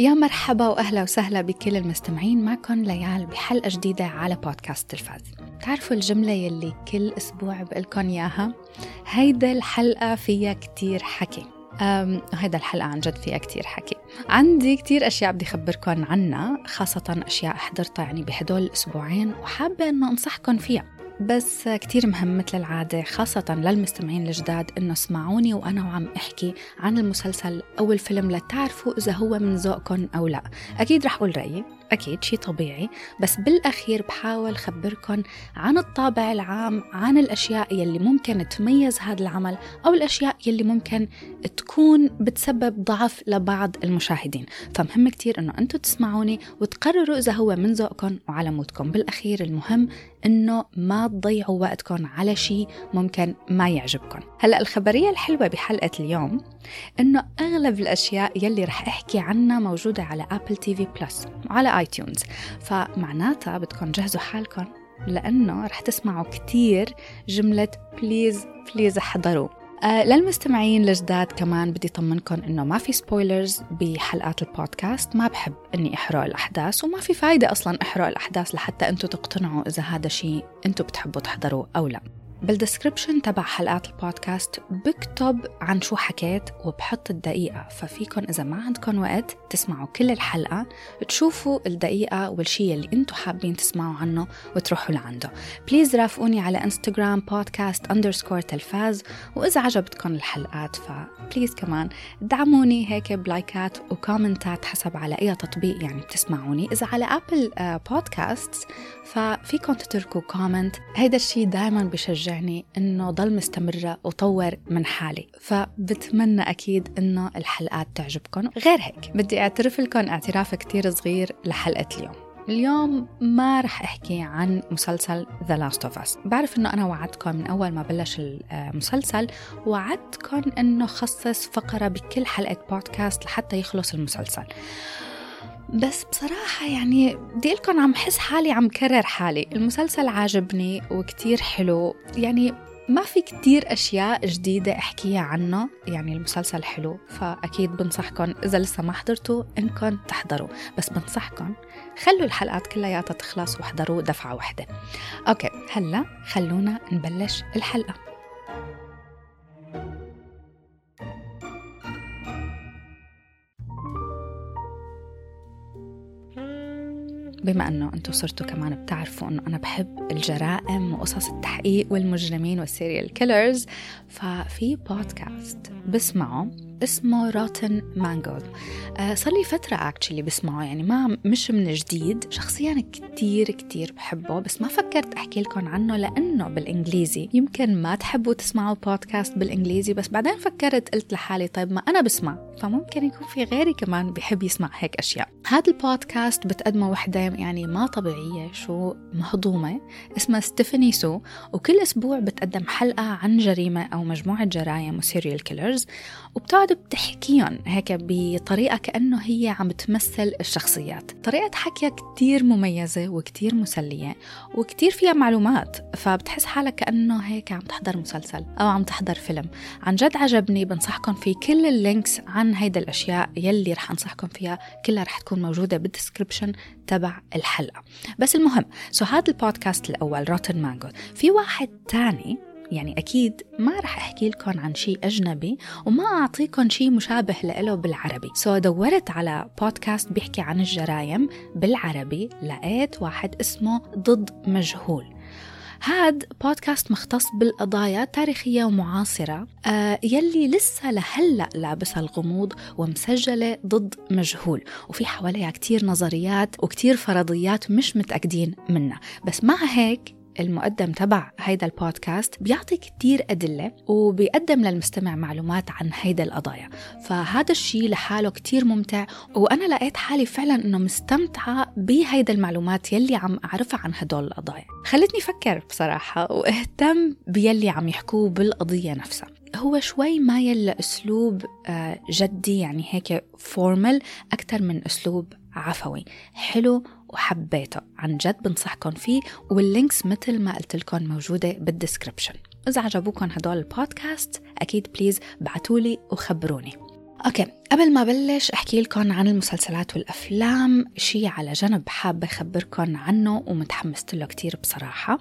يا مرحبا وأهلا وسهلا بكل المستمعين معكم ليال بحلقة جديدة على بودكاست تلفاز تعرفوا الجملة يلي كل أسبوع بقلكن إياها؟ هيدا الحلقة فيها كتير حكي. وهيدا الحلقة عن جد فيها كتير حكي. عندي كتير أشياء بدي أخبركن عنها خاصة أشياء حضرتها يعني بهدول الأسبوعين وحابة أنه أنصحكم فيها. بس كتير مهم مثل العادة خاصة للمستمعين الجداد إنه اسمعوني وأنا وعم أحكي عن المسلسل أو الفيلم لتعرفوا إذا هو من ذوقكم أو لا. أكيد رح أقول رأيي. أكيد شيء طبيعي بس بالأخير بحاول خبركن عن الطابع العام عن الأشياء يلي ممكن تميز هذا العمل أو الأشياء يلي ممكن تكون بتسبب ضعف لبعض المشاهدين. فمهم كتير أنه أنتم تسمعوني وتقرروا إذا هو من ذوقكم وعلى مودكم. بالأخير المهم أنه ما تضيعوا وقتكم على شيء ممكن ما يعجبكم هلأ الخبرية الحلوة بحلقة اليوم أنه أغلب الأشياء يلي رح أحكي عنها موجودة على Apple TV Plus وعلى iTunes فمعناتها بدكم جهزوا حالكم لأنه رح تسمعوا كتير جملة please please احضروا. آه للمستمعين الجداد كمان بدي طمنكم إنه ما في spoilers بحلقات البودكاست. ما بحب إني أحرق الأحداث وما في فايدة أصلا أحرق الأحداث لحتى أنتم تقتنعوا إذا هذا شيء أنتم بتحبوا تحضروه أو لا. بال description تبع حلقات البودكاست بكتب عن شو حكيت وبحط الدقيقة ففيكن إذا ما عندكم وقت تسمعوا كل الحلقة تشوفوا الدقيقة والشي اللي أنتم حابين تسمعوا عنه وتروحوا لعنده. please رافقوني على انستغرام بودكاست underscore تلفاز وإذا عجبتكم الحلقات ف please كمان دعموني هيك بلايكات وكومنتات حسب على أي تطبيق يعني بتسمعوني. إذا على Apple بودكاست ففيكم تتركوا كومنت هيدا الشي دايما بشجع بتشجعني إنه ضل مستمرة وطور من حالي. فبتمنى أكيد إنه الحلقات تعجبكم غير هيك بدي أعترف لكم اعتراف كتير صغير لحلقة اليوم. اليوم ما رح أحكي عن مسلسل The Last of Us. بعرف أنه أنا وعدتكم من أول ما بلش المسلسل وعدتكم أنه خصص فقرة بكل حلقة بودكاست لحتى يخلص المسلسل. بس بصراحة يعني بدي لكم عم حس حالي عم كرر حالي. المسلسل عاجبني وكتير حلو. يعني ما في كتير أشياء جديدة أحكيها عنه. يعني المسلسل حلو فأكيد بنصحكم إذا لسه ما حضرتوا إنكم تحضروا. بس بنصحكم خلوا الحلقات كلياتها تخلص واحضروا دفعة واحدة. أوكي هلا خلونا نبلش الحلقة. بما انه أنتم صرتوا كمان بتعرفوا انه أنا بحب الجرائم وقصص التحقيق والمجرمين وال serial killers ففي بودكاست بسمعه. اسمه Rotten Mangoes آه صار لي فترة actually بسمعه يعني ما مش من جديد. شخصيا كتير كتير بحبه بس ما فكرت أحكي لكم عنه لأنه بالإنجليزي. يمكن ما تحبوا تسمعوا بودكاست بالإنجليزي بس بعدين فكرت قلت لحالي طيب ما أنا بسمع. فممكن يكون في غيري كمان بحب يسمع هيك أشياء. هذا البودكاست بتقدمه وحدة يعني ما طبيعية شو مهضومة اسمها ستيفاني سو وكل أسبوع بتقدم حلقة عن جريمة أو مجموعة جرائم و serial killers وبتقعد بتقعد بتحكيهم هيك بطريقة كأنه هي عم تمثل الشخصيات. طريقة حكيها كتير مميزة وكتير مسلية وكتير فيها معلومات فبتحس حالك كأنه هيك عم تحضر مسلسل أو عم تحضر فيلم. عن جد عجبني بنصحكم في كل ال links عن هيدا الأشياء يلي رح أنصحكم فيها كلها رح تكون موجودة بال description تبع الحلقة. بس المهم so هذا البودكاست الأول Rotten Mango في واحد تاني يعني أكيد ما رح أحكي لكم عن شيء أجنبي وما أعطيكم شيء مشابه له بالعربي. so دورت على بودكاست بيحكي عن الجرائم بالعربي لقيت واحد اسمه ضد مجهول. هاد بودكاست مختص بالقضايا التاريخية ومعاصرة آه يلي لسه لهلأ لابسها الغموض ومسجلة ضد مجهول. وفي حواليها كتير نظريات وكتير فرضيات مش متأكدين منها. بس مع هيك المقدم تبع هيدا البودكاست بيعطي كتير أدلة وبيقدم للمستمع معلومات عن هيدا القضايا. فهذا الشيء لحاله كتير ممتع وأنا لقيت حالي فعلا أنه مستمتعة بهيدا المعلومات يلي عم أعرفها عن هدول القضايا. خلتني أفكر بصراحة وأهتم بيلي عم يحكوه بالقضية نفسها. هو شوي مايل لأسلوب آه، جدي يعني هيك formal أكثر من أسلوب عفوي. حلو وحبيته. عن جد بنصحكم فيه وال links مثل ما قلت لكم موجودة بال description إذا عجبوكم هدول البودكاست أكيد please بعتولي وخبروني. okay قبل ما بلش أحكي لكم عن المسلسلات والأفلام. شي على جنب حابة أخبركم عنه ومتحمست له كتير بصراحة.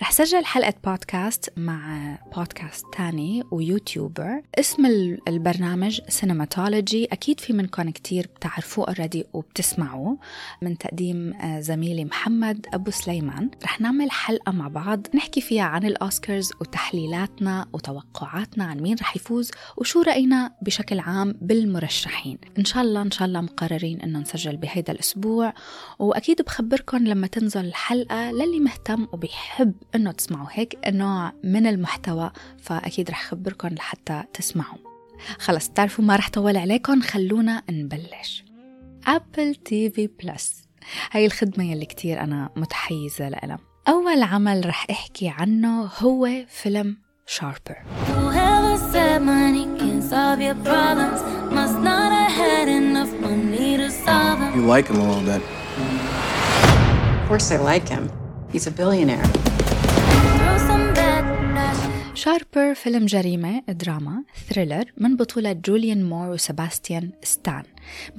رح سجل حلقة بودكاست مع بودكاست تاني و YouTuber. اسم البرنامج سينماتولوجي أكيد في منكم كتير بتعرفوه already وبتسمعوه. من تقديم آه، زميلي محمد أبو سليمان. رح نعمل حلقة مع بعض نحكي فيها عن الأوسكارز وتحليلاتنا وتوقعاتنا عن مين رح يفوز وشو رأينا بشكل عام بالمرشحين مرشحين. إن شاء الله إن شاء الله مقررين إنه نسجل بهيدا الأسبوع. وأكيد بخبركم لما تنزل الحلقة للي مهتم وبيحب إنه تسمعوا هيك نوع من المحتوى فأكيد رح خبركم لحتى تسمعوا. خلص تعرفوا ما رح طول عليكم خلونا نبلش. Apple TV Plus هاي الخدمة يلي كتير أنا متحيزة لها أول عمل رح أحكي عنه هو فيلم Sharper You like him a little bit. Of course I like him. He's a billionaire. Sharper فيلم جريمة دراما thriller من بطولة جوليان مور وسباستيان ستان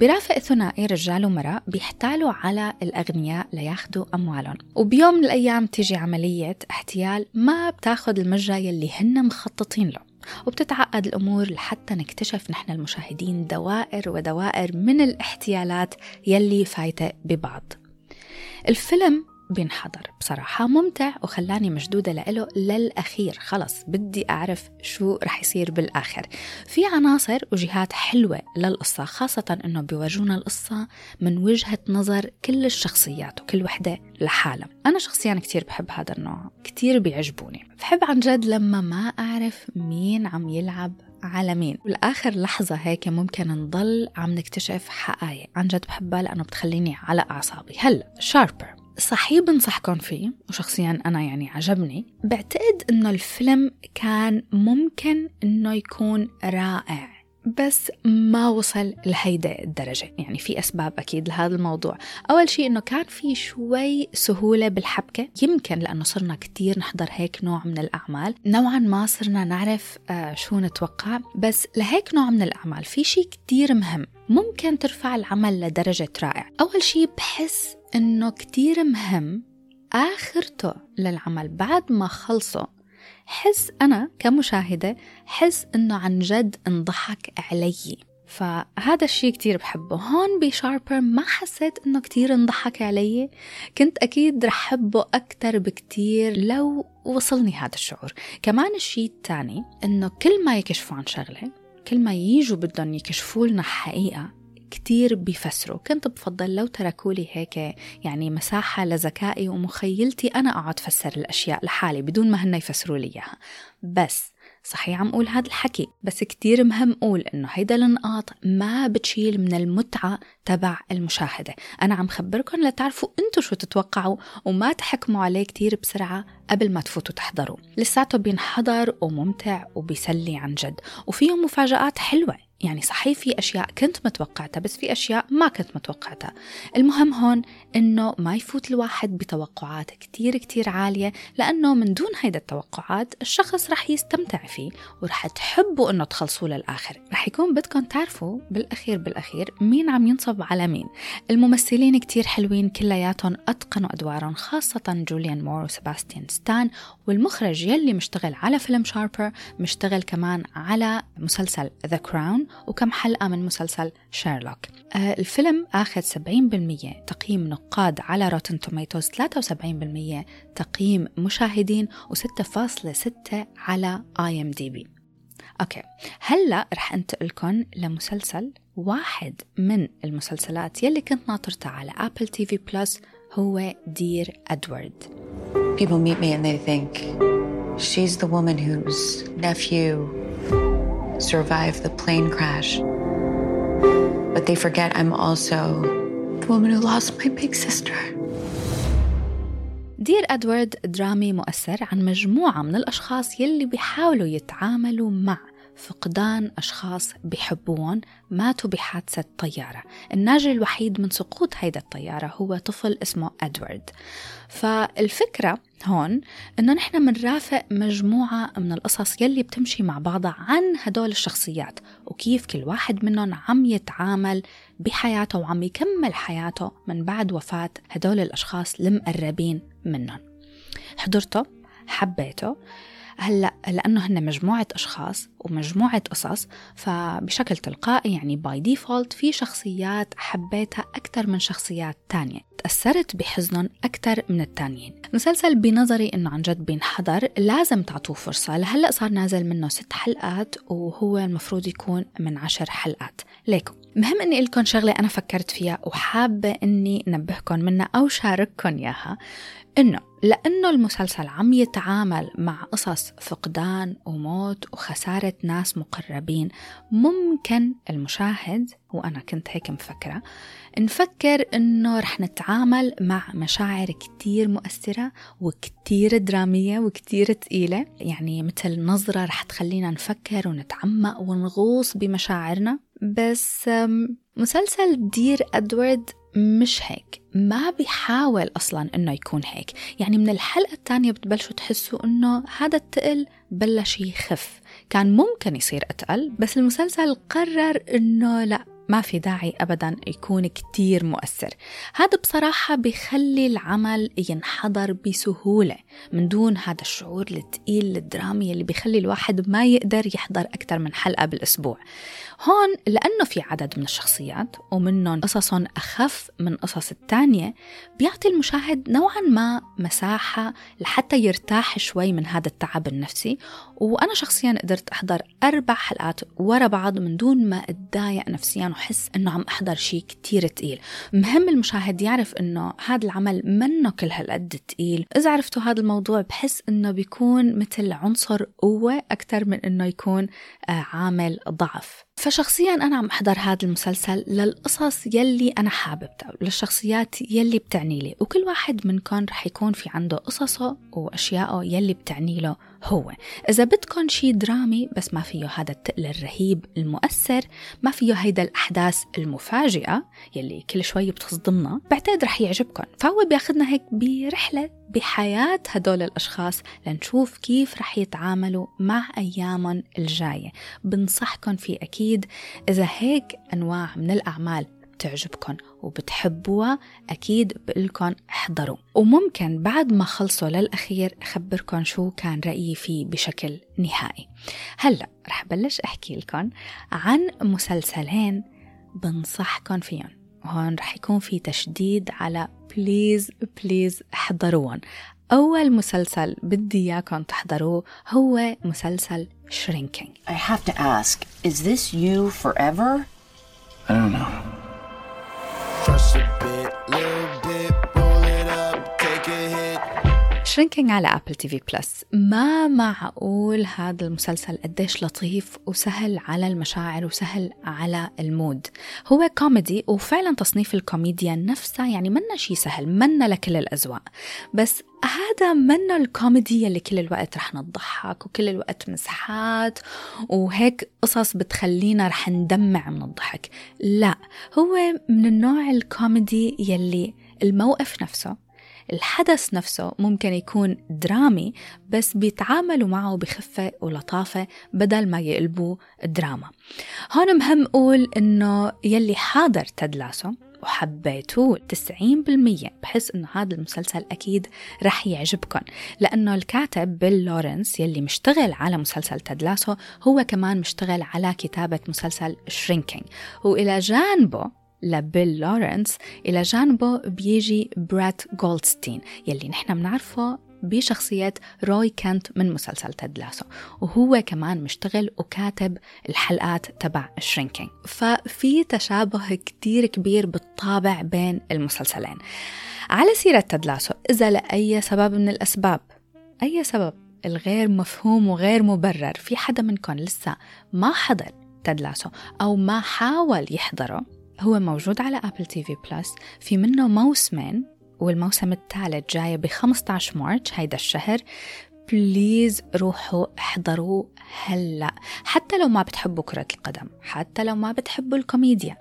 برافق ثنائي رجال ومرأة بيحتالوا على الأغنياء لياخدوا أموالهم وبيوم من الأيام تيجي عملية احتيال ما بتاخد المجرى يلي هن مخططين له وبتتعقد الأمور لحتى نكتشف نحن المشاهدين دوائر ودوائر من الاحتيالات يلي فايتة ببعض. الفيلم بينحضر. بصراحة ممتع وخلاني مشدودة لإله للأخير. خلص بدي أعرف شو رح يصير بالآخر. في عناصر وجهات حلوة للقصة خاصة أنه بيورجونا القصة من وجهة نظر كل الشخصيات وكل وحدة لحالها. أنا شخصيا كتير بحب هذا النوع كتير بيعجبوني. بحب عن جد لما ما أعرف مين عم يلعب على مين. والآخر لحظة هيك ممكن نضل عم نكتشف حقائق. عن جد بحبها لأنه بتخليني على أعصابي. هلا شاربر. صحيح بنصحكم فيه وشخصيا أنا يعني عجبني. بعتقد إنه الفيلم كان ممكن إنه يكون رائع بس ما وصل لهيدا الدرجة. يعني في أسباب أكيد لهذا الموضوع. أول شيء أنه كان في شوي سهولة بالحبكة. يمكن لأنه صرنا كتير نحضر هيك نوع من الأعمال. نوعا ما صرنا نعرف آه شو نتوقع. بس لهيك نوع من الأعمال في شيء كتير مهم. ممكن ترفع العمل لدرجة رائع أول شيء بحس أنه كتير مهم آخرته للعمل. بعد ما خلصه حس أنا كمشاهدة حس إنه عن جد انضحك علي. فهذا الشيء كتير بحبه. هون بشاربر ما حسيت إنه كتير انضحك علي. كنت أكيد رح حبه أكتر بكتير لو وصلني هذا الشعور. كمان الشيء الثاني إنه كل ما يكشفوا عن شغلة كل ما ييجوا بدهم يكشفوا لنا حقيقة كتير بيفسروا كنت بفضل لو تركوا لي هيك يعني مساحة لذكائي ومخيلتي أنا أقعد فسر الأشياء لحالي بدون ما هن يفسروا لي إياها. بس صحيح عم أقول هذا الحكي بس كتير مهم أقول إنه هيدا النقاط ما بتشيل من المتعة تبع المشاهدة. أنا عم خبركم لتعرفوا أنتوا شو تتوقعوا وما تحكموا عليه كتير بسرعة قبل ما تفوتوا تحضروا. لساته بينحضر وممتع وبيسلي عن جد. وفيه مفاجآت حلوة. يعني صحيح في أشياء كنت متوقعتها بس في أشياء ما كنت متوقعتها. المهم هون إنه ما يفوت الواحد بتوقعات كتير كتير عالية لأنه من دون هيدا التوقعات الشخص رح يستمتع فيه ورح تحبوا إنه تخلصوه للآخر. رح يكون بدكم تعرفوا بالأخير بالأخير مين عم ينصب على مين. الممثلين كتير حلوين كلياتهم أتقنوا أدوارهم خاصة جوليان مور وسباستيان ستان والمخرج يلي مشتغل على فيلم Sharper مشتغل كمان على مسلسل The Crown وكم حلقة من مسلسل شيرلوك. آه الفيلم أخذ 70% تقييم نقاد على Rotten Tomatoes 73% تقييم مشاهدين و6.6 على IMDb. okay هلا رح انتقلكم لمسلسل واحد من المسلسلات يلي كنت ناطرتها على Apple TV Plus هو Dear Edward People meet me and they think she's the woman whose nephew survived the plane crash. But they forget I'm also the woman who lost my big sister. دير أدوارد درامي مؤثر عن مجموعة من الأشخاص يلي بيحاولوا يتعاملوا مع فقدان أشخاص بيحبوهم ماتوا بحادثة طيارة. الناجي الوحيد من سقوط هيدا الطيارة هو طفل اسمه أدوارد. فالفكرة هون إنه نحن منرافق مجموعة من القصص يلي بتمشي مع بعضها عن هدول الشخصيات وكيف كل واحد منهم عم يتعامل بحياته وعم يكمل حياته من بعد وفاة هدول الأشخاص المقربين منهم. حضرته حبيته هلأ لأنه هن مجموعة أشخاص ومجموعة قصص فبشكل تلقائي يعني by default في شخصيات حبيتها أكثر من شخصيات تانية. تأثرت بحزنهم أكثر من التانيين. مسلسل بنظري إنه عن جد بينحضر لازم تعطوه فرصة. لهلأ صار نازل منه ست حلقات وهو المفروض يكون من عشر حلقات. ليكم مهم إني لكم شغلة أنا فكرت فيها وحابة إني انبهكم منها أو شارككم إياها. إنه لأنه المسلسل عم يتعامل مع قصص فقدان وموت وخسارة ناس مقربين ممكن المشاهد وأنا كنت هيك مفكرة نفكر إنه رح نتعامل مع مشاعر كتير مؤثرة وكتير درامية وكتير ثقيله يعني مثل نظرة رح تخلينا نفكر ونتعمق ونغوص بمشاعرنا. بس مسلسل دير إدوارد مش هيك. ما بيحاول أصلا إنه يكون هيك. يعني من الحلقة الثانية بتبلشوا تحسوا إنه هذا التقل بلش يخف كان ممكن يصير أتقل بس المسلسل قرر إنه لا ما في داعي ابدا يكون كتير مؤثر. هذا بصراحة بيخلي العمل ينحضر بسهولة من دون هذا الشعور الثقيل الدرامي اللي بيخلي الواحد ما يقدر يحضر أكثر من حلقة بالأسبوع. هون لأنه في عدد من الشخصيات ومنهم قصصهم أخف من قصص الثانية بيعطي المشاهد نوعا ما مساحة لحتى يرتاح شوي من هذا التعب النفسي. وأنا شخصيا قدرت أحضر أربع حلقات ورا بعض من دون ما أتضايق نفسيا وحس أنه عم أحضر شيء كتير تقيل. مهم المشاهد يعرف أنه هذا العمل منه كل هالقد تقيل. إذا عرفتوا هذا الموضوع بحس أنه بيكون مثل عنصر قوة أكثر من أنه يكون آه، عامل ضعف. فشخصيا أنا عم أحضر هذا المسلسل للقصص يلي أنا حاببتها للشخصيات يلي بتعني لي وكل واحد منكم رح يكون في عنده قصصه وأشياءه يلي بتعني له. هو. إذا بدكم شي درامي بس ما فيه هذا التقل الرهيب المؤثر ما فيه هيدا الأحداث المفاجئة يلي كل شوي بتصدمنا بعتقد رح يعجبكم فهو بياخدنا هيك برحلة بحياة هدول الأشخاص لنشوف كيف رح يتعاملوا مع أيامهم الجاية. بنصحكم في أكيد إذا هيك أنواع من الأعمال بتعجبكم وبتحبوها أكيد بقلكن احضروا. وممكن بعد ما خلصوا للأخير أخبركم شو كان رأيي فيه بشكل نهائي. هلأ رح بلش أحكي لكم عن مسلسلين بنصحكم فيهم وهون رح يكون في تشديد على please please احضروهم أول مسلسل بدي إياكم تحضروه هو مسلسل Shrinking. I have to ask, is this you forever? I don't know. crush a bit. Shrinking على Apple TV Plus ما معقول هذا المسلسل قديش لطيف وسهل على المشاعر وسهل على ال mood. هو كوميدي وفعلا تصنيف الكوميديا نفسها يعني منا شيء سهل منا لكل الأذواق. بس هذا منا الكوميدي اللي كل الوقت رح نضحك وكل الوقت مسحات وهيك قصص بتخلينا رح ندمع من الضحك. لا هو من النوع الكوميدي يلي الموقف نفسه الحدث نفسه ممكن يكون درامي بس بيتعاملوا معه بخفة ولطافة بدل ما يقلبوه دراما. هون مهم أقول إنه يلي حاضر تدلاسه وحبيتوه 90% بحس إنه هذا المسلسل أكيد رح يعجبكم لأنه الكاتب بيل لورنس يلي مشتغل على مسلسل Ted Lasso هو كمان مشتغل على كتابة مسلسل Shrinking وإلى جانبه لبيل لورنس إلى جانبه بيجي برات جولدستين يلي نحن بنعرفه بشخصية روي كنت من مسلسل Ted Lasso وهو كمان مشتغل وكاتب الحلقات تبع Shrinking ففي تشابه كتير كبير بالطابع بين المسلسلين. على سيرة Ted Lasso إذا لأي سبب من الأسباب؟ أي سبب؟ الغير مفهوم وغير مبرر. في حدا منكم لسه ما حضر Ted Lasso أو ما حاول يحضره؟ هو موجود على Apple TV Plus في منه موسمين والموسم الثالث جاي ب 15 March هيدا الشهر. please روحوا احضروا هلا. حتى لو ما بتحبوا كرة القدم حتى لو ما بتحبوا الكوميديا.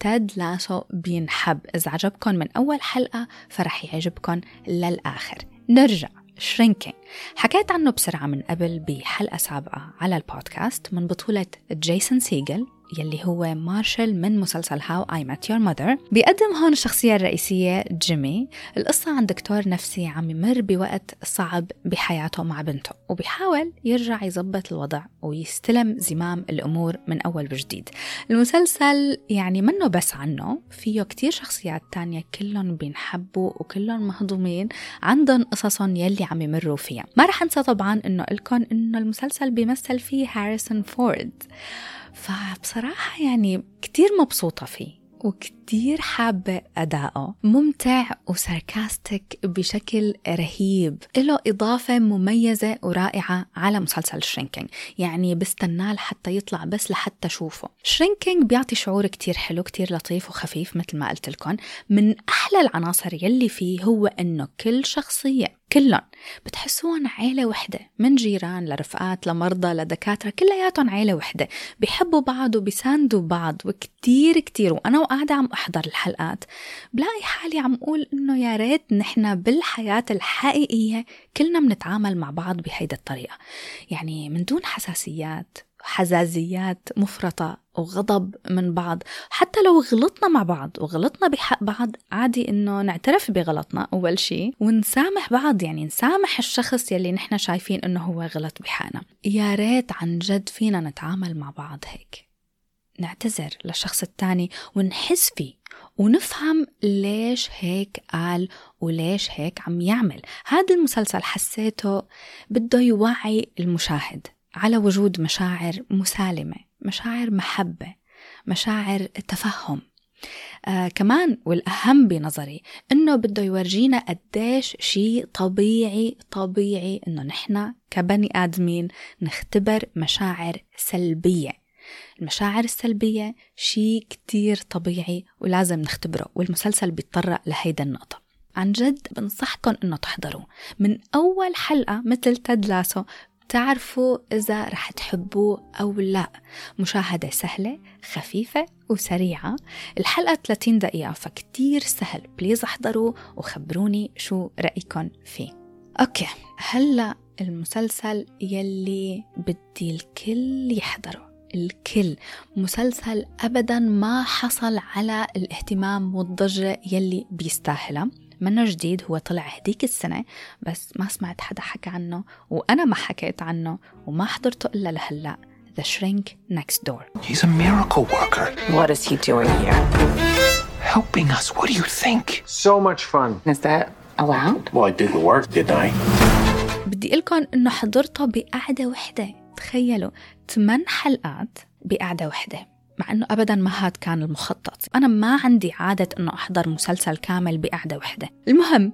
Ted Lasso بينحب إذا عجبكم من أول حلقة فرح يعجبكم للآخر. نرجع. Shrinking حكيت عنه بسرعة من قبل بحلقة سابقة على البودكاست من بطولة جيسون سيجل يلي هو مارشال من مسلسل How I Met Your Mother بيقدم هون الشخصية الرئيسية جيمي. القصة عن دكتور نفسي عم يمر بوقت صعب بحياته مع بنته وبيحاول يرجع يظبط الوضع ويستلم زمام الأمور من أول وجديد. المسلسل يعني منه بس عنه فيه كتير شخصيات تانية كلهم بينحبوا وكلهم مهضومين عندهم قصصهم يلي عم يمروا فيها. ما رح أنسى طبعا إنه لكم إنه المسلسل بيمثل فيه هاريسون فورد. فبصراحة يعني كتير مبسوطة فيه. وكتير حابة أدائه ممتع وساركاستيك بشكل رهيب. له إضافة مميزة ورائعة على مسلسل شرينكينج. يعني بستناه لحتى يطلع بس لحتى أشوفه. شرينكينج بيعطي شعور كتير حلو كتير لطيف وخفيف مثل ما قلت لكم. من أحلى العناصر يلي فيه هو أنه كل شخصية كلهم بتحسوهم عيلة وحدة. من جيران لرفقات لمرضى لدكاترة كلياتهم عيلة وحدة. بيحبوا بعض وبيساندوا بعض وكتير كتير. وأنا وقاعدة عم أحضر الحلقات. بلاقي حالي عم أقول إنه يا ريت نحن بالحياة الحقيقية كلنا بنتعامل مع بعض بهيدا الطريقة. يعني من دون حساسيات حزازيات مفرطة وغضب من بعض. حتى لو غلطنا مع بعض وغلطنا بحق بعض عادي إنه نعترف بغلطنا أول شيء ونسامح بعض. يعني نسامح الشخص يلي نحن شايفين إنه هو غلط بحقنا. يا ريت عن جد فينا نتعامل مع بعض هيك. نعتذر للشخص الثاني ونحس فيه ونفهم ليش هيك قال وليش هيك عم يعمل. هذا المسلسل حسيته بده يوعي المشاهد على وجود مشاعر مسالمة مشاعر محبة مشاعر تفهم. آه كمان والأهم بنظري إنه بده يورجينا قديش شيء طبيعي طبيعي إنه نحن كبني آدمين نختبر مشاعر سلبية. المشاعر السلبية شيء كتير طبيعي ولازم نختبره والمسلسل بيتطرق لهيدا النقطة. عن جد بنصحكم إنه تحضروا. من أول حلقة مثل Ted Lasso تعرفوا إذا رح تحبوه أو لا. مشاهدة سهلة خفيفة وسريعة. الحلقة 30 دقيقة فكتير سهل. please احضروا وخبروني شو رأيكم فيه. okay هلأ المسلسل يلي بدي الكل يحضره. الكل مسلسل أبدا ما حصل على الاهتمام والضجة يلي بيستاهلها منه جديد هو طلع هديك السنة بس ما سمعت حدا حكى عنه وأنا ما حكيت عنه وما حضرته إلا لهلأ The Shrink Next Door He's a miracle worker. What is he doing here? Helping us. What do you think? So much fun. Is that allowed? Well, I did the work, didn't I? بدي لكم إنه حضرته بقعدة وحدة تخيلوا 8 حلقات بقعدة وحدة مع إنه ابدا ما هاد كان المخطط. أنا ما عندي عادة إنه أحضر مسلسل كامل بقعدة وحدة. المهم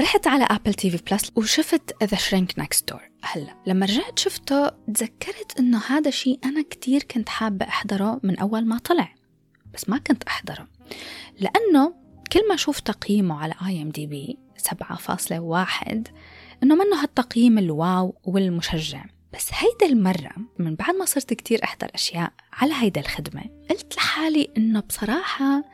رحت على Apple TV Plus وشفت The Shrink Next Door هلا لما رجعت شفته تذكرت إنه هذا شيء أنا كتير كنت حابة أحضره من أول ما طلع. بس ما كنت أحضره. لأنه كل ما أشوف تقييمه على IMDb 7.1 إنه منه هالتقييم ال wow والمشجع. بس هيدا المرة من بعد ما صرت كتير أحضر أشياء على هيدا الخدمة قلت لحالي إنه بصراحة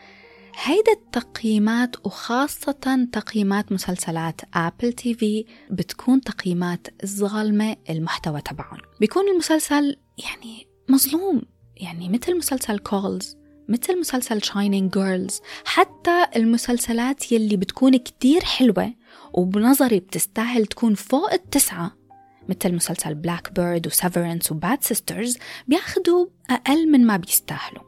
هيدا التقييمات وخاصة تقييمات مسلسلات Apple TV بتكون تقييمات ظالمة المحتوى تبعهم. بيكون المسلسل يعني مظلوم يعني مثل مسلسل Calls مثل مسلسل Shining Girls حتى المسلسلات يلي بتكون كتير حلوة وبنظري بتستاهل تكون فوق التسعة. مثل مسلسل Black Bird و Severance و Bad Sisters بياخدوا أقل من ما بيستاهلوا.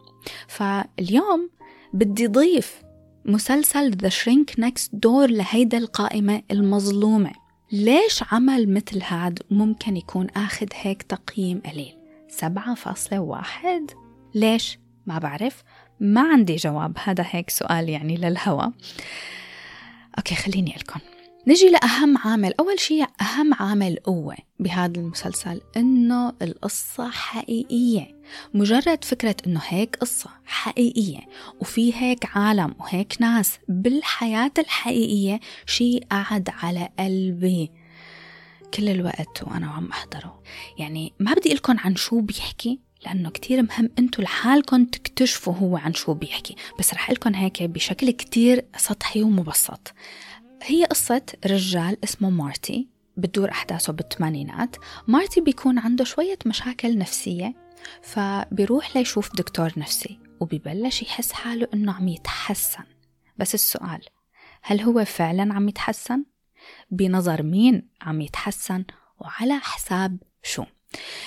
فاليوم بدي ضيف مسلسل The Shrink Next Door لهيدا القائمة المظلومة. ليش عمل مثل هاد ممكن يكون أخذ هيك تقييم قليل؟ سبعة فاصلة واحد. ليش؟ ما بعرف. ما عندي جواب. هذا هيك سؤال يعني للهوى okay خليني لكم نجي لأهم عامل. أول شيء أهم عامل قوة بهذا المسلسل إنه القصة حقيقية. مجرد فكرة إنه هيك قصة حقيقية وفي هيك عالم وهيك ناس بالحياة الحقيقية شيء قعد على قلبي كل الوقت وأنا عم أحضره. يعني ما بدي لكم عن شو بيحكي لأنه كتير مهم أنتوا لحالكم تكتشفوا هو عن شو بيحكي. بس رح لكم هيك بشكل كتير سطحي ومبسط. هي قصة رجال اسمه مارتي بتدور أحداثه بالثمانينات Marty بيكون عنده شوية مشاكل نفسية فبيروح ليشوف دكتور نفسي وبيبلش يحس حاله إنه عم يتحسن بس السؤال هل هو فعلا عم يتحسن؟ بنظر مين عم يتحسن وعلى حساب شو؟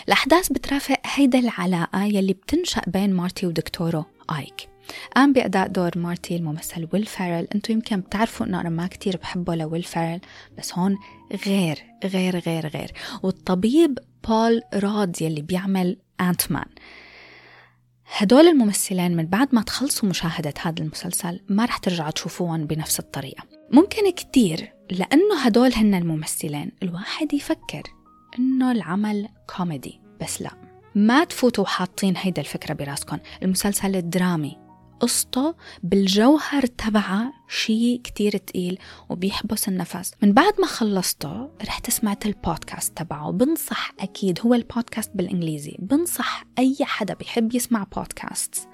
الأحداث بترافق هيدا العلاقة يلي بتنشأ بين Marty ودكتوره Ike قام بأداء دور Marty الممثل Will Ferrell أنتو يمكن بتعرفوا إنه أنا ما كتير بحبه ل Will Ferrell بس هون غير غير غير غير. والطبيب بول راد يلي بيعمل انت مان هدول الممثلين من بعد ما تخلصوا مشاهدة هذا المسلسل ما رح ترجعوا تشوفوهم بنفس الطريقة. ممكن كتير لأنه هدول هن الممثلين. الواحد يفكر إنه العمل كوميدي بس لا. ما تفوتوا حاطين هيدا الفكرة براسكم المسلسل الدرامي قصته بالجوهر تبعها شيء كتير تقيل وبيحبس النفس. من بعد ما خلصته رحت سمعت البودكاست تبعه. بنصح أكيد هو البودكاست بالإنجليزي. بنصح أي حدا بيحب يسمع بودكاست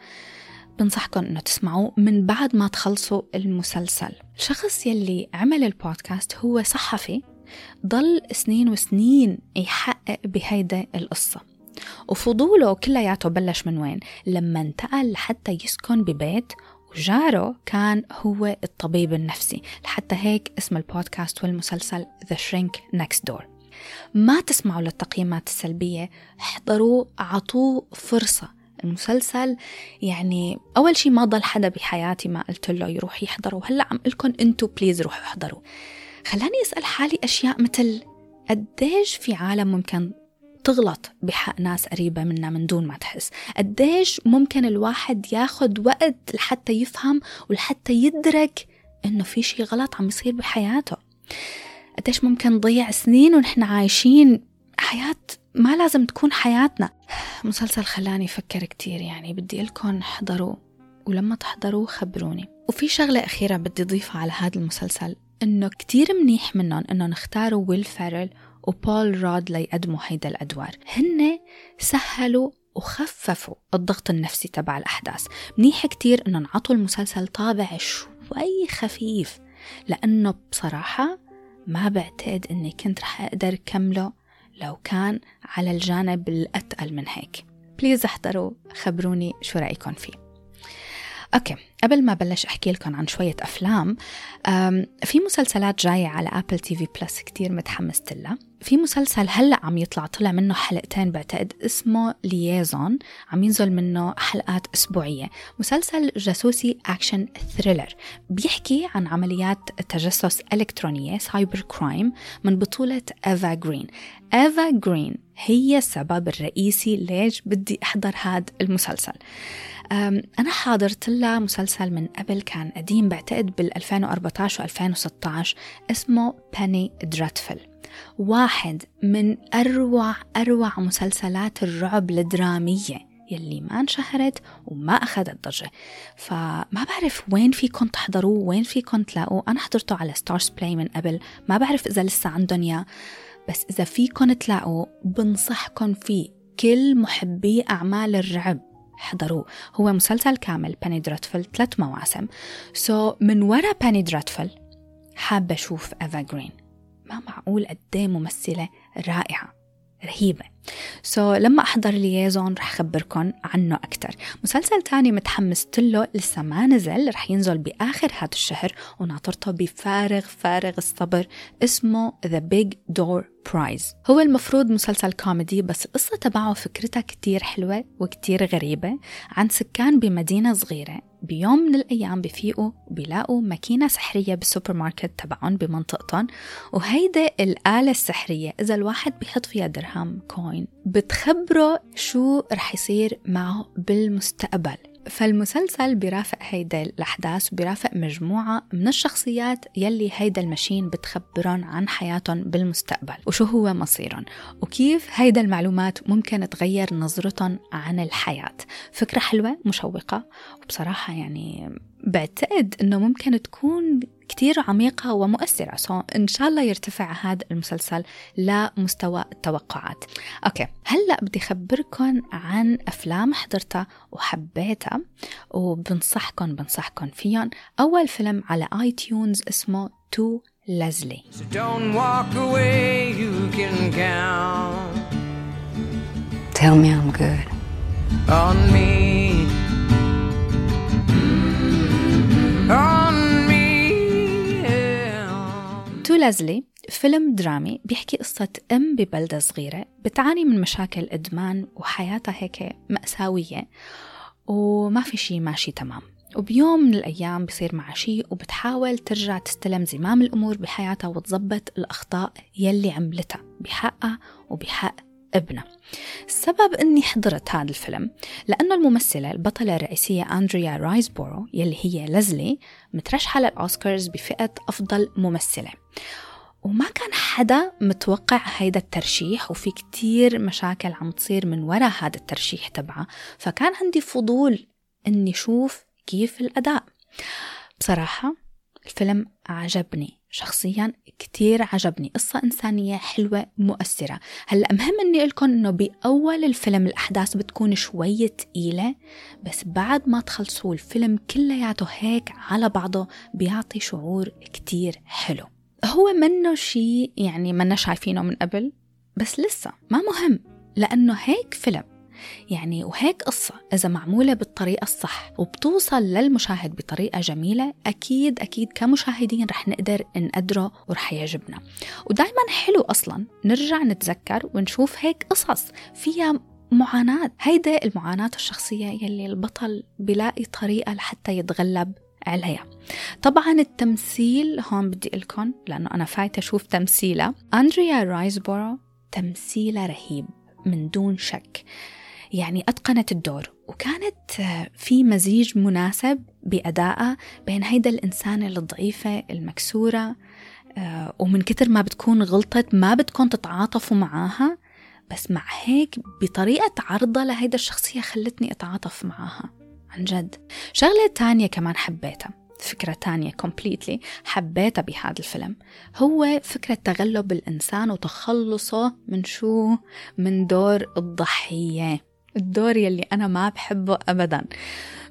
بنصحكم إنه تسمعوه من بعد ما تخلصوا المسلسل. الشخص يلي عمل البودكاست هو صحفي ضل سنين وسنين يحقق بهيدا القصة. وفضوله كلياته بلش من وين؟ لما انتقل لحتى يسكن ببيت وجاره كان هو الطبيب النفسي لحتى هيك اسم البودكاست والمسلسل The Shrink Next Door. ما تسمعوا للتقييمات السلبية احضروا عطوه فرصة. المسلسل يعني أول شيء ما ضل حدا بحياتي ما قلت له يروح يحضره وهلا عم لكم انتو بليز روحوا احضروا. خلاني أسأل حالي أشياء مثل قديش في عالم ممكن تغلط بحق ناس قريبة منا من دون ما تحس. قديش ممكن الواحد ياخد وقت لحتى يفهم ولحتى يدرك إنه في شي غلط عم يصير بحياته. قديش ممكن نضيع سنين ونحن عايشين حياة ما لازم تكون حياتنا. مسلسل خلاني أفكر كتير يعني بدي لكم احضروا ولما تحضروا خبروني. وفي شغلة أخيرة بدي أضيفها على هذا المسلسل إنه كتير منيح منهم إنه نختاروا ويل فارل و Paul Rudd ليقدموا هيدا الأدوار. هن سهلوا وخففوا الضغط النفسي تبع الأحداث. منيح كتير إنه نعطوا المسلسل طابع شوي خفيف لأنه بصراحة ما بعتقد إني كنت رح أقدر كمله لو كان على الجانب الأتقل من هيك. please احضروا خبروني شو رأيكم فيه. okay قبل ما بلش أحكي لكم عن شوية أفلام في مسلسلات جاية على Apple TV Plus كثير متحمسة لها. في مسلسل هلأ عم يطلع طلع منه حلقتين بعتقد اسمه Liaison عم ينزل منه حلقات أسبوعية. مسلسل جاسوسي action thriller بيحكي عن عمليات تجسس إلكترونية cyber crime من بطولة Eva Green Eva Green هي السبب الرئيسي ليش بدي أحضر هذا المسلسل. أنا حاضرة لها مسلسل من قبل كان قديم بعتقد بال 2014 و 2016 اسمه Penny Dreadful واحد من أروع أروع مسلسلات الرعب الدرامية يلي ما انشهرت وما أخذت ضجة. فما بعرف وين فيكم تحضروه وين فيكم تلاقوه. أنا حضرته على StarzPlay من قبل. ما بعرف إذا لسه عندهم إياه. بس إذا فيكم تلاقوه بنصحكم فيه كل محبي أعمال الرعب حضروه. هو مسلسل كامل Penny Dreadful ثلاث مواسم. so, من ورا Penny Dreadful حابة أشوف Eva Green ما معقول قد ممثلة رائعة رهيبة. so, لما أحضر Liaison رح أخبركم عنه أكتر. مسلسل تاني متحمسة له لسه ما نزل رح ينزل بآخر هذا الشهر وناطرته بفارغ فارغ الصبر اسمه The Big Door Prize. هو المفروض مسلسل كوميدي بس القصة تبعه فكرتها كتير حلوة وكتير غريبة عن سكان بمدينة صغيرة. بيوم من الأيام بفيقوا وبيلاقوا ماكينة سحرية بالسوبر ماركت تبعهم بمنطقتهم وهيدا الآلة السحرية إذا الواحد بيحط فيها درهم coin بتخبره شو رح يصير معه بالمستقبل. فالمسلسل بيرافق هيدا الأحداث وبيرافق مجموعة من الشخصيات يلي هيدا ال machine بتخبرن عن حياتهم بالمستقبل وشو هو مصيرهم وكيف هيدا المعلومات ممكن تغير نظرتهم عن الحياة. فكرة حلوة مشوقة وبصراحة يعني بعتقد إنه ممكن تكون كتير عميقة ومؤثرة. so إن شاء الله يرتفع هذا المسلسل لمستوى التوقعات. okay هلأ بدي أخبركم عن أفلام حضرتها وحبيتها وبنصحكم بنصحكم فيهم أول فيلم على iTunes اسمه To لازلي. So don't walk away, you can count. Tell me I'm good. on me. تو لازلي فيلم درامي بيحكي قصة أم ببلدة صغيرة بتعاني من مشاكل إدمان وحياتها هيك مأساوية وما في شي ماشي تمام. وبيوم من الأيام بصير معها شي وبتحاول ترجع تستلم زمام الأمور بحياتها وتظبط الأخطاء يلي عملتها بحقها وبحق ابنها السبب إني حضرت هذا الفيلم لأنه الممثلة البطلة الرئيسية Andrea Riseborough يلي هي Leslie مترشحة للأوسكارز بفئة أفضل ممثلة. وما كان حدا متوقع هيدا الترشيح وفي كتير مشاكل عم تصير من وراء هذا الترشيح تبعها فكان عندي فضول إني شوف كيف الأداء. بصراحة الفيلم عجبني. شخصيا كتير عجبني. قصة إنسانية حلوة مؤثرة. هلأ مهم أني لكم أنه بأول الفيلم الأحداث بتكون شوية تقيلة بس بعد ما تخلصوا الفيلم كلياته هيك على بعضه بيعطي شعور كتير حلو. هو منه شيء يعني منا شايفينه من قبل بس لسه ما مهم لأنه هيك فيلم. يعني وهيك قصة إذا معمولة بالطريقة الصح وبتوصل للمشاهد بطريقة جميلة أكيد أكيد كمشاهدين رح نقدر نقدره ورح يعجبنا. ودايما حلو أصلا نرجع نتذكر ونشوف هيك قصص فيها معاناة. هيدا المعاناة الشخصية يلي البطل بيلاقي طريقة لحتى يتغلب عليها. طبعا التمثيل هون بدي لكم لأنه أنا فايتة أشوف تمثيلها. أندريا رايزبورو تمثيلها رهيب من دون شك. يعني أتقنت الدور. وكانت آه، في مزيج مناسب بأدائها بين هيدا الإنسانة الضعيفة المكسورة آه، ومن كتر ما بتكون غلطت ما بدكم تتعاطفوا معاها بس مع هيك بطريقة عرضها لهيدا الشخصية خلتني أتعاطف معاها. عن جد. شغلة تانية كمان حبيتها فكرة تانية completely حبيتها بهذا الفيلم هو فكرة تغلب الإنسان وتخلصه من شو؟ من دور الضحية. الدور يلي أنا ما بحبه أبدا.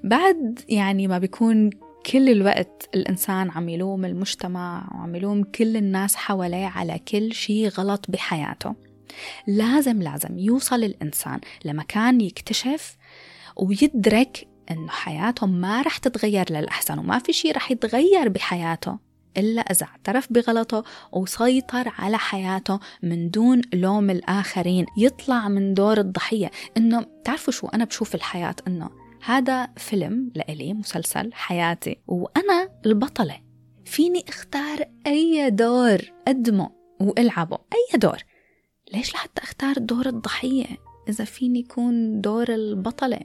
بعد يعني ما بيكون كل الوقت الإنسان عم يلوم المجتمع وعم يلوم كل الناس حواليه على كل شيء غلط بحياته. لازم لازم يوصل الإنسان لمكان يكتشف ويدرك إنه حياته ما رح تتغير للأحسن وما في شيء رح يتغير بحياته. إلا إذا اعترف بغلطه وسيطر على حياته من دون لوم الآخرين. يطلع من دور الضحية إنه تعرفوا شو؟ أنا بشوف الحياة إنه هذا فيلم لإلي مسلسل حياتي وأنا البطلة. فيني أختار أي دور أقدمه وألعبه. أي دور. ليش لحتى أختار دور الضحية إذا فيني يكون دور البطلة؟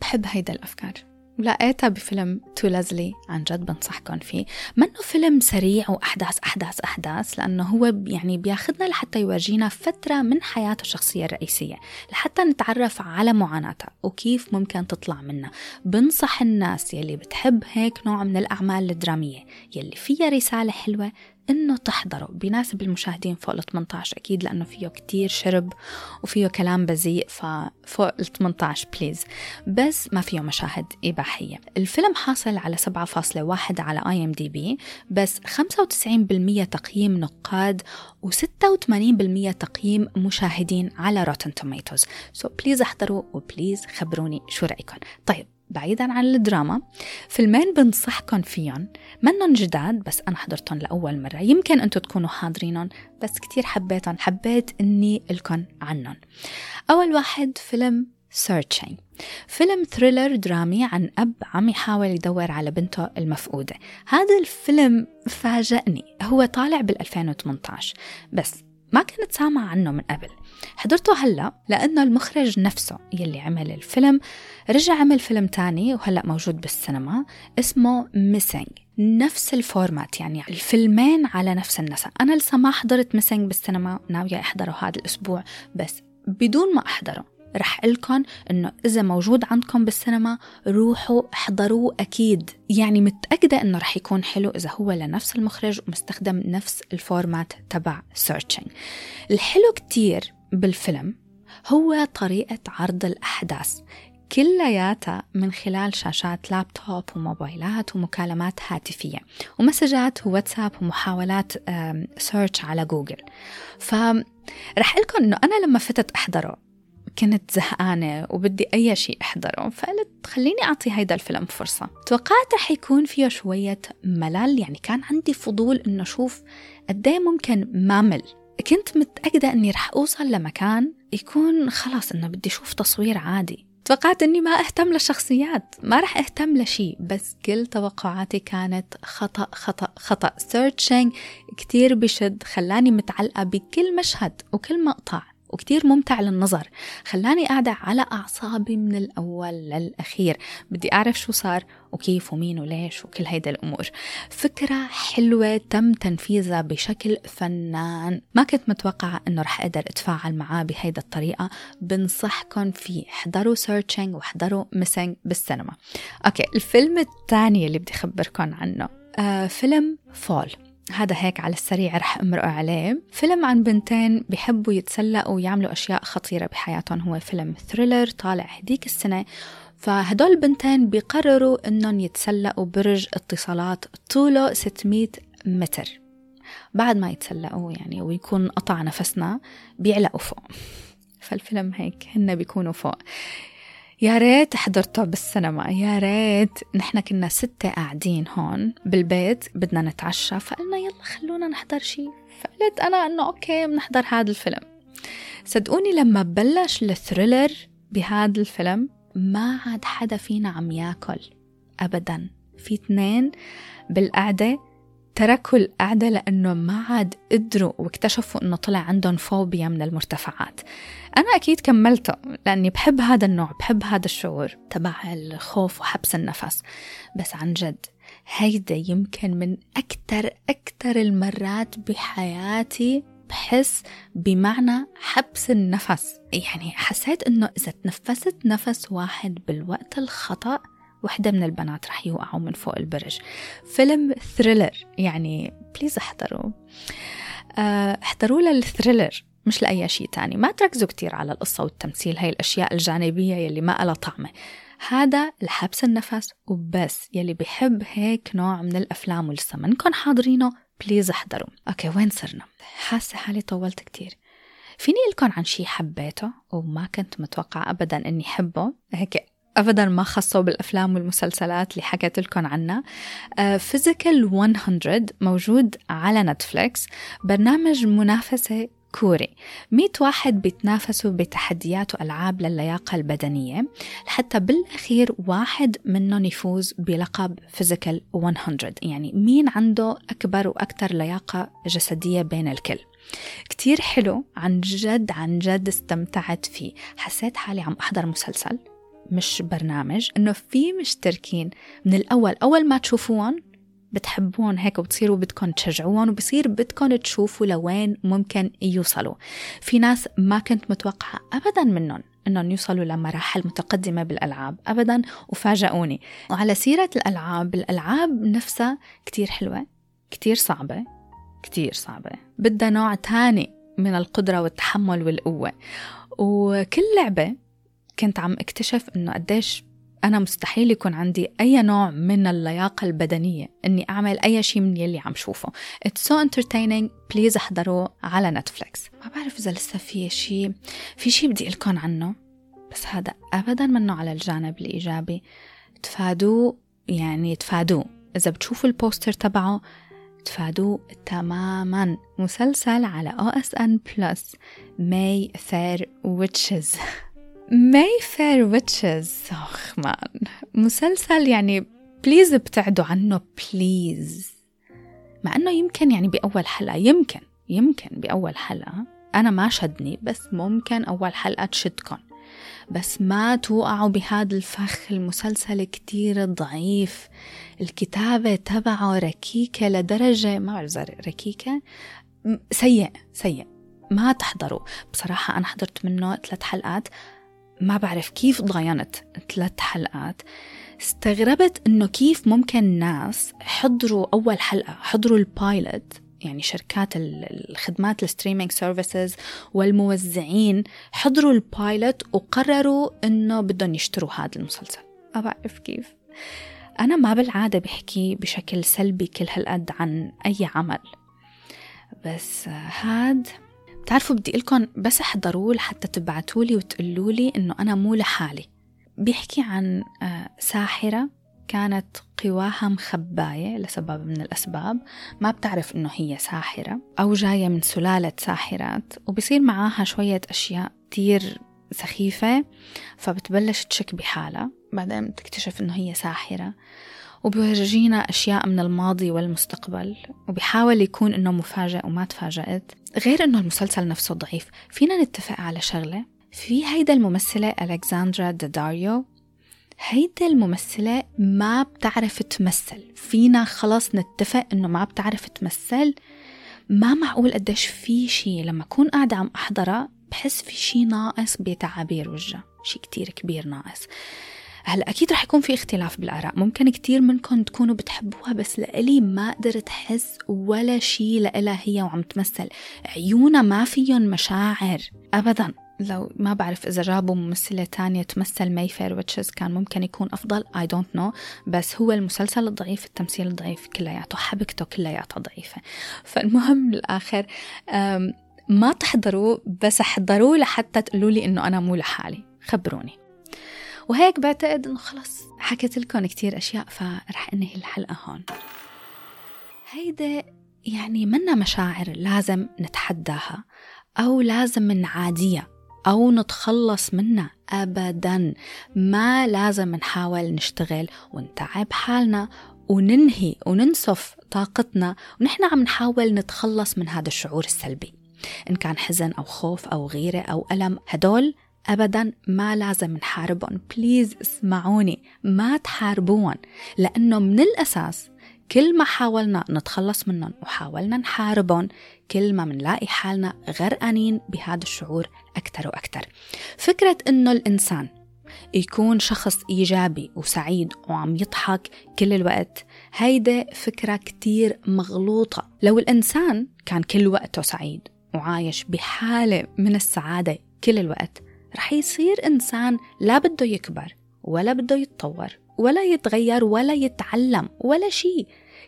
بحب هيدا الأفكار. ولقيتها بفيلم To Leslie. عن جد بنصحكم فيه. منه فيلم سريع وأحداث أحداث أحداث لأنه هو يعني بياخدنا لحتى يفرجينا فترة من حياة الشخصية الرئيسية لحتى نتعرف على معاناتها وكيف ممكن تطلع منها بنصح الناس يلي بتحب هيك نوع من الأعمال الدرامية يلي فيها رسالة حلوة إنه تحضروا بيناسب المشاهدين فوق ال 18 أكيد لأنه فيه كتير شرب وفيه كلام بذيء ففوق ال 18 please بس ما فيه مشاهد إباحية. الفيلم حاصل على 7.1 على IMDb بس 95% تقييم نقاد و86% تقييم مشاهدين على Rotten Tomatoes so please احضروا و please خبروني شو رايكم طيب بعيدا عن الدراما. فيلمين بنصحكم فيهم منن جداد بس أنا حضرتهم لأول مرة. يمكن أنتم تكونوا حاضرينهم بس كتير حبيتهم حبيت إني لكم عنهم أول واحد فيلم Searching. فيلم thriller درامي عن أب عم يحاول يدور على بنته المفقودة. هذا الفيلم فاجأني هو طالع بال 2018 بس ما كنت سامع عنه من قبل. حضرته هلا لأنه المخرج نفسه يلي عمل الفيلم رجع عمل فيلم تاني وهلا موجود بالسينما اسمه Missing نفس ال format يعني الفيلمين على نفس النسق أنا لسه ما حضرت Missing بالسينما ناوية أحضره هذا الأسبوع بس بدون ما أحضره. رح أقلكم إنه إذا موجود عندكم بالسينما روحوا احضروه أكيد. يعني متأكدة إنه رح يكون حلو إذا هو لنفس المخرج ومستخدم نفس ال format تبع Searching الحلو كتير بالفيلم هو طريقة عرض الأحداث. كلياتها من خلال شاشات لابتوب وموبايلات ومكالمات هاتفية ومسجات وواتساب ومحاولات search على جوجل. فرح أقلكم إنه أنا لما فتت أحضره كنت زهقانة وبدي أي شيء أحضره فقلت خليني أعطي هيدا الفيلم فرصة. توقعت رح يكون فيه شوية ملل يعني كان عندي فضول إنه أشوف قديه ممكن مامل كنت متأكدة إني رح أوصل لمكان يكون خلاص إنه بدي أشوف تصوير عادي. توقعت إني ما أهتم للشخصيات ما رح أهتم لشيء بس كل توقعاتي كانت خطأ خطأ خطأ. Searching كتير بشد خلاني متعلقة بكل مشهد وكل مقطع. وكتير ممتع للنظر. خلاني قاعدة على أعصابي من الأول للأخير. بدي أعرف شو صار وكيف ومين وليش وكل هيدا الأمور. فكرة حلوة تم تنفيذها بشكل فنان. ما كنت متوقعة أنه رح أقدر أتفاعل معاه بهيدا الطريقة. بنصحكم فيه احضروا Searching واحضروا Missing بالسينما. okay الفيلم الثاني اللي بدي أخبركم عنه آه فيلم Fall هذا هيك على السريع رح أمرق عليه. فيلم عن بنتين بحبوا يتسلقوا ويعملوا أشياء خطيرة بحياتهم. هو فيلم thriller طالع هديك السنة. فهدول البنتين بيقرروا إنهم يتسلقوا برج اتصالات طوله 600 متر. بعد ما يتسلقوا يعني ويكون قطع نفسنا بيعلقوا فوق. فالفيلم هيك هن بيكونوا فوق. يا ريت حضرته بالسينما يا ريت نحن كنا ستة قاعدين هون بالبيت بدنا نتعشى فقلنا يلا خلونا نحضر شيء فقلت أنا إنه okay بنحضر هذا الفيلم. صدقوني لما بلش ال thriller بهذا الفيلم ما عاد حدا فينا عم ياكل أبدا. في اثنين بالقعدة تركوا القعدة لأنه ما عاد قدروا واكتشفوا أنه طلع عندهم فوبيا من المرتفعات. أنا أكيد كملته لأني بحب هذا النوع بحب هذا الشعور تبع الخوف وحبس النفس. بس عن جد هيدا يمكن من أكتر أكتر المرات بحياتي بحس بمعنى حبس النفس. يعني حسيت إنه إذا تنفست نفس واحد بالوقت الخطأ وحدة من البنات رح يوقعوا من فوق البرج. فيلم thriller يعني please احضروا آه، احضروا لل thriller مش لأي شيء تاني. ما تركزوا كتير على القصة والتمثيل هاي الأشياء الجانبية يلي ما لها طعمة. هذا الحبس النفس وبس. يلي بحب هيك نوع من الأفلام ولسه منكم حاضرينه please احضروا. okay وين صرنا؟ حاسة حالي طولت كتير. فيني أقلكم عن شي حبيته وما كنت متوقعة أبدا أني حبه هيك ابدا ما خصوا بالأفلام والمسلسلات اللي حكيت لكم عنها. Physical 100 موجود على Netflix برنامج منافسة كوري. مئة واحد بيتنافسوا بتحديات وألعاب للياقة البدنية. لحتى بالأخير واحد منهم يفوز بلقب فيزيكال 100 يعني مين عنده أكبر وأكثر لياقة جسدية بين الكل؟ كتير حلو. عن جد عن جد استمتعت فيه. حسيت حالي عم أحضر مسلسل مش برنامج. إنه في مشتركين. من الأول أول ما تشوفوهم بتحبون هيك وبتصيروا بدكم تشجعوهم وبصير بدكم تشوفوا لوين ممكن يوصلوا. في ناس ما كنت متوقعة أبدا منهم إنهم يوصلوا لمراحل متقدمة بالألعاب أبدا وفاجئوني. وعلى سيرة الألعاب الألعاب نفسها كتير حلوة كتير صعبة كتير صعبة. بدها نوع تاني من القدرة والتحمل والقوة. وكل لعبة كنت عم اكتشف إنه قديش أنا مستحيل يكون عندي أي نوع من اللياقة البدنية إني أعمل أي شيء من يلي عم شوفه. It's so entertaining. please احضروه على Netflix ما بعرف إذا لسه في شيء في شيء بدي أقلكم عنه. بس هذا أبدا منه على الجانب الإيجابي. تفادوه. يعني تفادوه. إذا بتشوفوا ال poster تبعه تفادوه تماما. مسلسل على OSN Plus Mayfair Witches Mayfair Witches اخ man مسلسل يعني please ابتعدوا عنه please مع إنه يمكن يعني بأول حلقة. يمكن يمكن بأول حلقة. أنا ما شدني بس ممكن أول حلقة تشدكم. بس ما توقعوا بهذا الفخ. المسلسل كتير ضعيف. الكتابة تبعه ركيكة لدرجة ما بعرف ركيكة. سيء سيء. ما تحضروا. بصراحة أنا حضرت منه ثلاث حلقات. ما بعرف كيف ضاينت ثلاث حلقات. استغربت إنه كيف ممكن ناس حضروا أول حلقة حضروا ال pilot يعني شركات ال- الخدمات ال streaming services والموزعين حضروا ال pilot وقرروا إنه بدهم يشتروا هذا المسلسل. ما بعرف كيف. أنا ما بالعادة بحكي بشكل سلبي كل هالقد عن أي عمل. بس هاد بتعرفوا بدي لكم بس احضروه لحتى تبعتوا لي وتقولوا لي إنه أنا مو لحالي. بيحكي عن آه، ساحرة كانت قواها مخباية لسبب من الأسباب. ما بتعرف إنه هي ساحرة أو جاية من سلالة ساحرات وبصير معاها شوية أشياء كتير سخيفة فبتبلش تشك بحالها. بعدين بتكتشف إنه هي ساحرة. وبيورجينا أشياء من الماضي والمستقبل وبيحاول يكون إنه مفاجئ وما تفاجأت غير إنه المسلسل نفسه ضعيف فينا نتفق على شغلة. في هيدا الممثلة ألكساندرا داداريو هيدا الممثلة ما بتعرف تمثل. فينا خلاص نتفق إنه ما بتعرف تمثل. ما معقول قديش في شي لما أكون قاعدة عم أحضرها بحس في شي ناقص بتعابير وجهها شي كتير كبير ناقص. هلا أكيد رح يكون في اختلاف بالآراء. ممكن كتير منكم تكونوا بتحبوها بس لإلي ما قدرت أحس ولا شيء لإلها هي وعم تمثل. عيونها ما فيهم مشاعر ابدا. لو ما بعرف إذا جابوا ممثلة تانية تمثل Mayfair Witches كان ممكن يكون أفضل I don't know. بس هو المسلسل الضعيف التمثيل الضعيف كلياته حبكته كلياتها ضعيفة. فالمهم بالآخر أم، ما تحضروا بس احضروا لحتى تقولوا لي إنه أنا مو لحالي. خبروني. وهيك بعتقد إنه خلص حكيت لكم كتير أشياء فرح انهي الحلقة هون. هيدا يعني منا مشاعر لازم نتحداها أو لازم نعاديها أو نتخلص منها ابدا. ما لازم نحاول نشتغل ونتعب حالنا وننهي وننسف طاقتنا ونحن عم نحاول نتخلص من هذا الشعور السلبي. إن كان حزن أو خوف أو غيرة أو ألم هدول ابدا ما لازم نحاربهم. بليز اسمعوني ما تحاربوهم لأنه من الأساس كل ما حاولنا نتخلص منهم وحاولنا نحاربهم كل ما منلاقي حالنا غرقانين بهذا الشعور أكثر وأكثر. فكرة إنه الإنسان يكون شخص إيجابي وسعيد وعم يضحك كل الوقت هيدا فكرة كتير مغلوطة. لو الإنسان كان كل وقته سعيد وعايش بحالة من السعادة كل الوقت رح يصير إنسان لا بده يكبر ولا بده يتطور ولا يتغير ولا يتعلم ولا شيء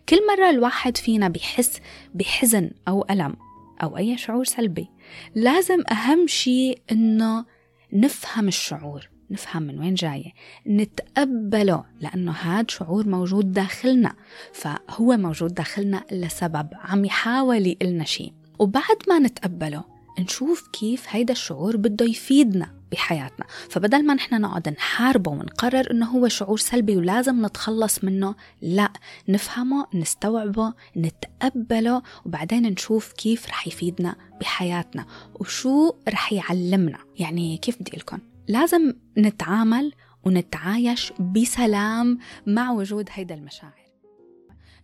كل مرة الواحد فينا بيحس بحزن أو ألم أو أي شعور سلبي لازم أهم شيء إنه نفهم الشعور نفهم من وين جاية نتقبله لأنه هاد شعور موجود داخلنا فهو موجود داخلنا لسبب عم يحاول يقلنا شيء وبعد ما نتقبله نشوف كيف هيدا الشعور بده يفيدنا بحياتنا. فبدل ما نحن نقعد نحاربه ونقرر إنه هو شعور سلبي ولازم نتخلص منه لا نفهمه نستوعبه نتقبله وبعدين نشوف كيف رح يفيدنا بحياتنا وشو رح يعلمنا. يعني كيف بدي لكم لازم نتعامل ونتعايش بسلام مع وجود هيدا المشاعر.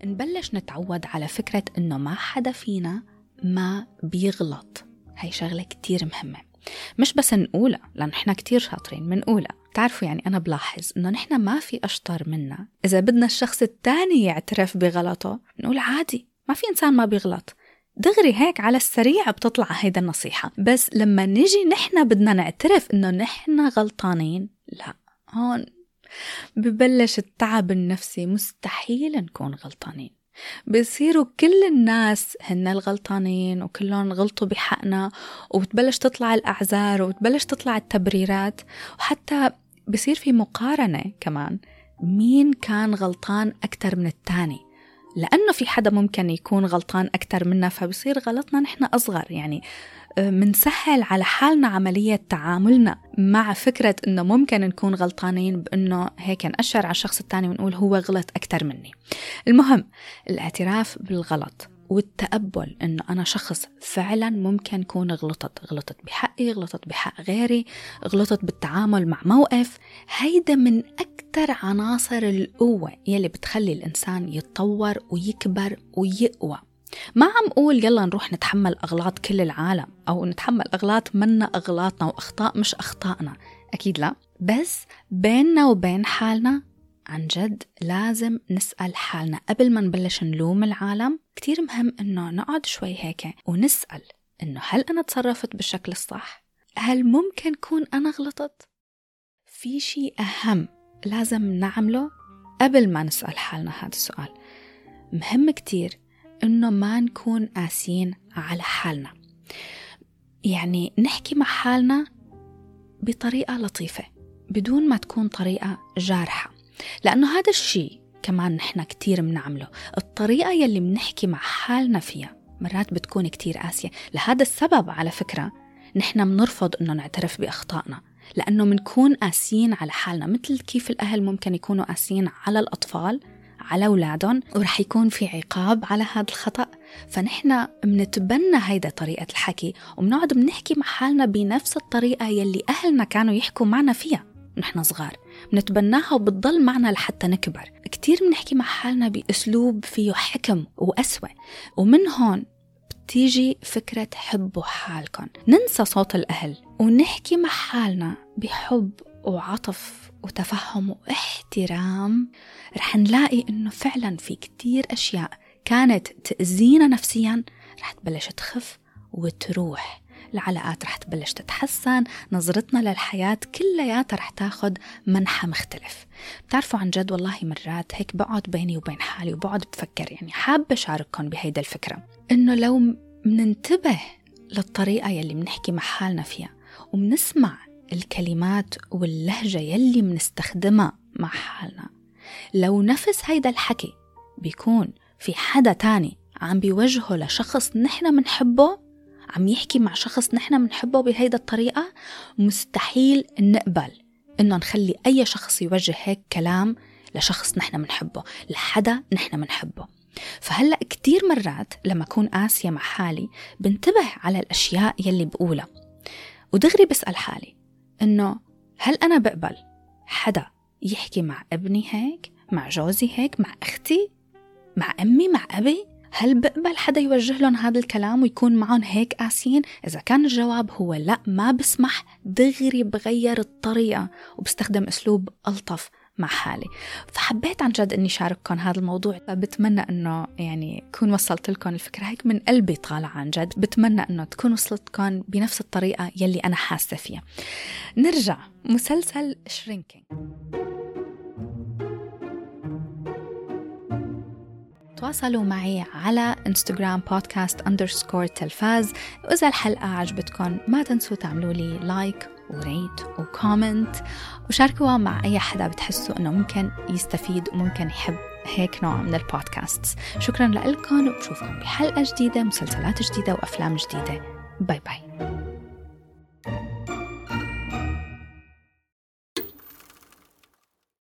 نبلش نتعود على فكرة إنه ما حدا فينا ما بيغلط. هاي شغلة كتير مهمة. مش بس نقولها لأنه إحنا كتير شاطرين منقولها. بتعرفوا يعني أنا بلاحظ إنه نحن ما في أشطر منا. إذا بدنا الشخص التاني يعترف بغلطه نقول عادي ما في إنسان ما بيغلط. دغري هيك على السريع بتطلع هيدا النصيحة. بس لما نجي نحن بدنا نعترف إنه نحن غلطانين لا هون ببلش التعب النفسي. مستحيل نكون غلطانين. بصيروا كل الناس هن الغلطانين وكلهم غلطوا بحقنا وبتبلش تطلع الأعذار وبتبلش تطلع التبريرات وحتى بصير في مقارنة كمان مين كان غلطان أكتر من التاني. لأنه في حدا ممكن يكون غلطان أكتر منا فبصير غلطنا نحن أصغر يعني منسهل على حالنا عملية تعاملنا مع فكرة إنه ممكن نكون غلطانين بإنه هيك نأشر على الشخص التاني ونقول هو غلط أكتر مني. المهم الاعتراف بالغلط والتقبل إنه أنا شخص فعلا ممكن كون غلطت غلطت بحقي غلطت بحق غيري غلطت بالتعامل مع موقف هيدا من أكثر عناصر القوة يلي بتخلي الإنسان يتطور ويكبر ويقوى. ما عم قول يلا نروح نتحمل أغلاط كل العالم أو نتحمل أغلاط منا أغلاطنا وأخطاء مش أخطائنا أكيد لا بس بيننا وبين حالنا عن جد لازم نسأل حالنا قبل ما نبلش نلوم العالم كتير مهم إنه نقعد شوي هيك ونسأل إنه هل أنا تصرفت بالشكل الصح؟ هل ممكن كون أنا غلطت؟ في شيء أهم لازم نعمله قبل ما نسأل حالنا هذا السؤال مهم كتير إنه ما نكون قاسيين على حالنا. يعني نحكي مع حالنا بطريقة لطيفة بدون ما تكون طريقة جارحة. لأنه هذا الشيء كمان نحن كتير بنعمله الطريقة يلي بنحكي مع حالنا فيها مرات بتكون كتير قاسية. لهذا السبب على فكرة نحن بنرفض إنه نعترف بأخطائنا. لأنه منكون قاسيين على حالنا مثل كيف الأهل ممكن يكونوا قاسيين على الأطفال على أولادهم ورح يكون في عقاب على هذا الخطأ. فنحن منتبنى هيدا طريقة الحكي وبنقعد بنحكي مع حالنا بنفس الطريقة يلي أهلنا كانوا يحكوا معنا فيها نحن صغار. بنتبناها وبتضل معنا لحتى نكبر. كتير بنحكي مع حالنا بأسلوب فيه حكم وقسوة ومن هون بتيجي فكرة حبوا حالكم ننسى صوت الأهل ونحكي مع حالنا بحب وعطف وتفهم واحترام رح نلاقي إنه فعلا في كتير أشياء كانت تأذينا نفسيا رح تبلش تخف وتروح. العلاقات رح تبلش تتحسن نظرتنا للحياة كلياتها رح تاخد منحى مختلف. بتعرفوا عن جد والله مرات هيك بقعد بيني وبين حالي وبقعد بفكر يعني حابة أشارككم بهيدا الفكرة. إنه لو مننتبه للطريقة يلي منحكي مع حالنا فيها ومنسمع الكلمات واللهجة يلي منستخدمها مع حالنا. لو نفس هيدا الحكي بيكون في حدا تاني عم بيوجهه لشخص نحن منحبه عم يحكي مع شخص نحن منحبه بهيدا الطريقة مستحيل نقبل إنه نخلي أي شخص يوجه هيك كلام لشخص نحن منحبه لحدا نحن منحبه. فهلأ كتير مرات لما أكون قاسية مع حالي بنتبه على الأشياء يلي بقولها. ودغري بسأل حالي إنه هل أنا بقبل حدا يحكي مع ابني هيك مع جوزي هيك مع أختي مع أمي مع أبي هل بقبل حدا يوجه لهم هذا الكلام ويكون معهم هيك قاسيين؟ إذا كان الجواب هو لا ما بسمح دغري بغير الطريقة وبستخدم أسلوب ألطف مع حالي. فحبيت عن جد إني شارككم هذا الموضوع. بتمنى إنه يعني كون وصلت لكم الفكرة هيك من قلبي طالعة عن جد. بتمنى إنه تكون وصلتكم بنفس الطريقة يلي أنا حاسة فيها. نرجع مسلسل Shrinking تواصلوا معي على انستغرام بودكاست underscore تلفاز. وإذا الحلقة عجبتكم ما تنسوا تعملوا لي like و rate و comment وشاركوها مع أي حدا بتحسوا أنه ممكن يستفيد وممكن يحب هيك نوع من البودكاست شكرا لكم وبشوفكم بحلقة جديدة مسلسلات جديدة وأفلام جديدة. باي باي.